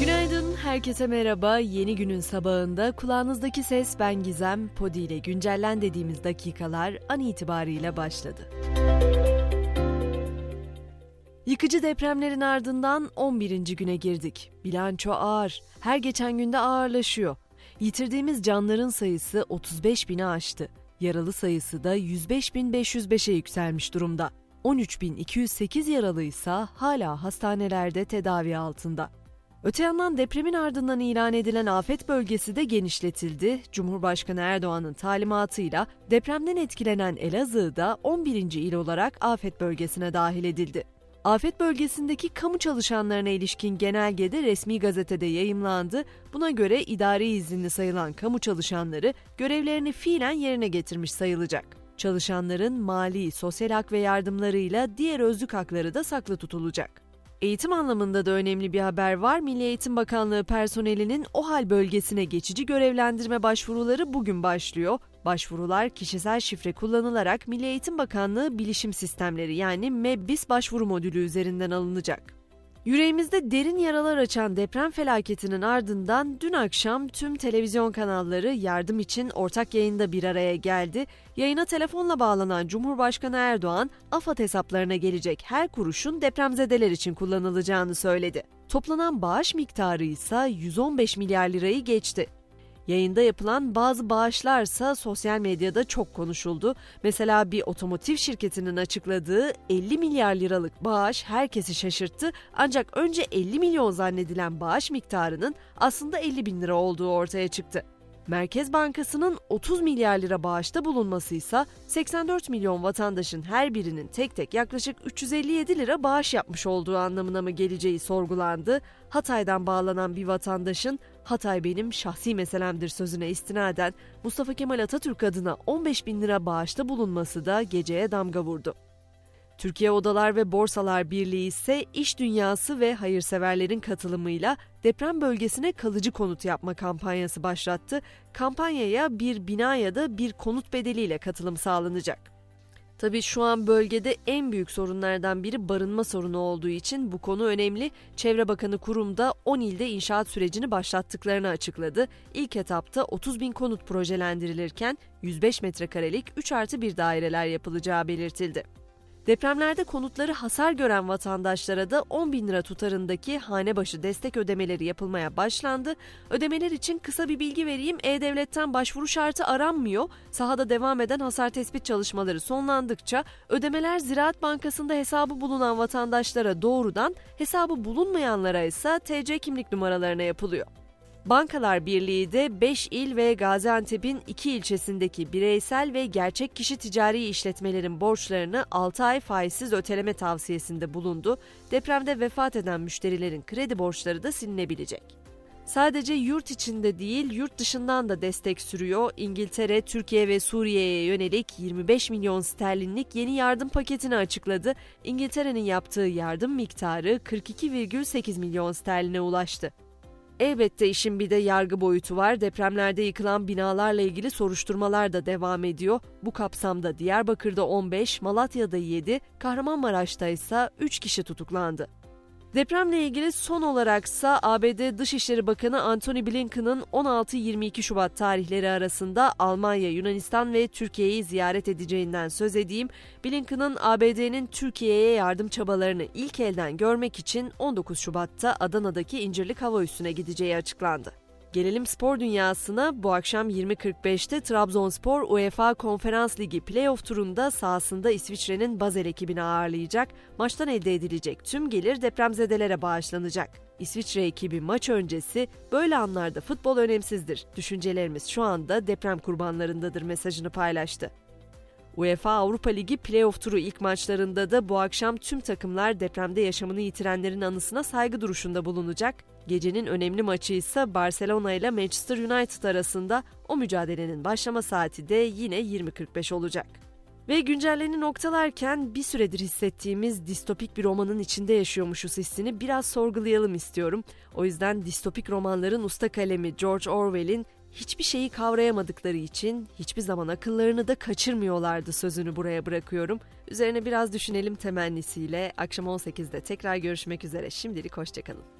Günaydın, herkese merhaba. Yeni günün sabahında kulağınızdaki ses ben Gizem. Podi ile güncellen dediğimiz dakikalar an itibariyle başladı. Yıkıcı depremlerin ardından 11. güne girdik. Bilanço ağır, her geçen günde ağırlaşıyor. Yitirdiğimiz canların sayısı 35 bini aştı. Yaralı sayısı da 105.505'e yükselmiş durumda. 13.208 yaralı ise hala hastanelerde tedavi altında. Öte yandan depremin ardından ilan edilen afet bölgesi de genişletildi. Cumhurbaşkanı Erdoğan'ın talimatıyla depremden etkilenen Elazığ da 11. il olarak afet bölgesine dahil edildi. Afet bölgesindeki kamu çalışanlarına ilişkin genelgede resmi gazetede yayımlandı. Buna göre idari izinli sayılan kamu çalışanları görevlerini fiilen yerine getirmiş sayılacak. Çalışanların mali, sosyal hak ve yardımlarıyla diğer özlük hakları da saklı tutulacak. Eğitim anlamında da önemli bir haber var. Milli Eğitim Bakanlığı personelinin OHAL bölgesine geçici görevlendirme başvuruları bugün başlıyor. Başvurular kişisel şifre kullanılarak Milli Eğitim Bakanlığı Bilişim Sistemleri yani MEBBIS başvuru modülü üzerinden alınacak. Yüreğimizde derin yaralar açan deprem felaketinin ardından dün akşam tüm televizyon kanalları yardım için ortak yayında bir araya geldi. Yayına telefonla bağlanan Cumhurbaşkanı Erdoğan, AFAD hesaplarına gelecek her kuruşun depremzedeler için kullanılacağını söyledi. Toplanan bağış miktarı ise 115 milyar lirayı geçti. Yayında yapılan bazı bağışlarsa sosyal medyada çok konuşuldu. Mesela bir otomotiv şirketinin açıkladığı 50 milyar liralık bağış herkesi şaşırttı. Ancak önce 50 milyon zannedilen bağış miktarının aslında 50 bin lira olduğu ortaya çıktı. Merkez Bankası'nın 30 milyar lira bağışta bulunması ise 84 milyon vatandaşın her birinin tek tek yaklaşık 357 lira bağış yapmış olduğu anlamına mı geleceği sorgulandı. Hatay'dan bağlanan bir vatandaşın Hatay benim şahsi meselemdir sözüne istinaden Mustafa Kemal Atatürk adına 15 bin lira bağışta bulunması da geceye damga vurdu. Türkiye Odalar ve Borsalar Birliği ise iş dünyası ve hayırseverlerin katılımıyla deprem bölgesine kalıcı konut yapma kampanyası başlattı. Kampanyaya bir bina ya da bir konut bedeliyle katılım sağlanacak. Tabii şu an bölgede en büyük sorunlardan biri barınma sorunu olduğu için bu konu önemli. Çevre Bakanı kurumda 10 ilde inşaat sürecini başlattıklarını açıkladı. İlk etapta 30 bin konut projelendirilirken 105 metrekarelik 3 artı 1 daireler yapılacağı belirtildi. Depremlerde konutları hasar gören vatandaşlara da 10 bin lira tutarındaki hane başı destek ödemeleri yapılmaya başlandı. Ödemeler için kısa bir bilgi vereyim. E-Devlet'ten başvuru şartı aranmıyor. Sahada devam eden hasar tespit çalışmaları sonlandıkça ödemeler Ziraat Bankası'nda hesabı bulunan vatandaşlara doğrudan, hesabı bulunmayanlara ise TC kimlik numaralarına yapılıyor. Bankalar Birliği de 5 il ve Gaziantep'in 2 ilçesindeki bireysel ve gerçek kişi ticari işletmelerin borçlarını 6 ay faizsiz öteleme tavsiyesinde bulundu. Depremde vefat eden müşterilerin kredi borçları da silinebilecek. Sadece yurt içinde değil, yurt dışından da destek sürüyor. İngiltere, Türkiye ve Suriye'ye yönelik 25 milyon sterlinlik yeni yardım paketini açıkladı. İngiltere'nin yaptığı yardım miktarı 42,8 milyon sterline ulaştı. Elbette işin bir de yargı boyutu var. Depremlerde yıkılan binalarla ilgili soruşturmalar da devam ediyor. Bu kapsamda Diyarbakır'da 15, Malatya'da 7, Kahramanmaraş'ta ise 3 kişi tutuklandı. Depremle ilgili son olaraksa ABD Dışişleri Bakanı Antony Blinken'ın 16-22 Şubat tarihleri arasında Almanya, Yunanistan ve Türkiye'yi ziyaret edeceğinden söz edeyim. Blinken'ın ABD'nin Türkiye'ye yardım çabalarını ilk elden görmek için 19 Şubat'ta Adana'daki İncirlik Hava Üssü'ne gideceği açıklandı. Gelelim spor dünyasına. Bu akşam 20.45'te Trabzonspor UEFA Konferans Ligi playoff turunda sahasında İsviçre'nin Basel ekibini ağırlayacak. Maçtan elde edilecek tüm gelir depremzedelere bağışlanacak. İsviçre ekibi maç öncesi böyle anlarda futbol önemsizdir. Düşüncelerimiz şu anda deprem kurbanlarındadır mesajını paylaştı. UEFA Avrupa Ligi playoff turu ilk maçlarında da bu akşam tüm takımlar depremde yaşamını yitirenlerin anısına saygı duruşunda bulunacak. Gecenin önemli maçı ise Barcelona ile Manchester United arasında o mücadelenin başlama saati de yine 20.45 olacak. Ve güncelleni noktalarken bir süredir hissettiğimiz distopik bir romanın içinde yaşıyormuşuz hissini biraz sorgulayalım istiyorum. O yüzden distopik romanların usta kalemi George Orwell'in hiçbir şeyi kavrayamadıkları için hiçbir zaman akıllarını da kaçırmıyorlardı sözünü buraya bırakıyorum. Üzerine biraz düşünelim temennisiyle akşam 18'de tekrar görüşmek üzere. Şimdilik hoşçakalın.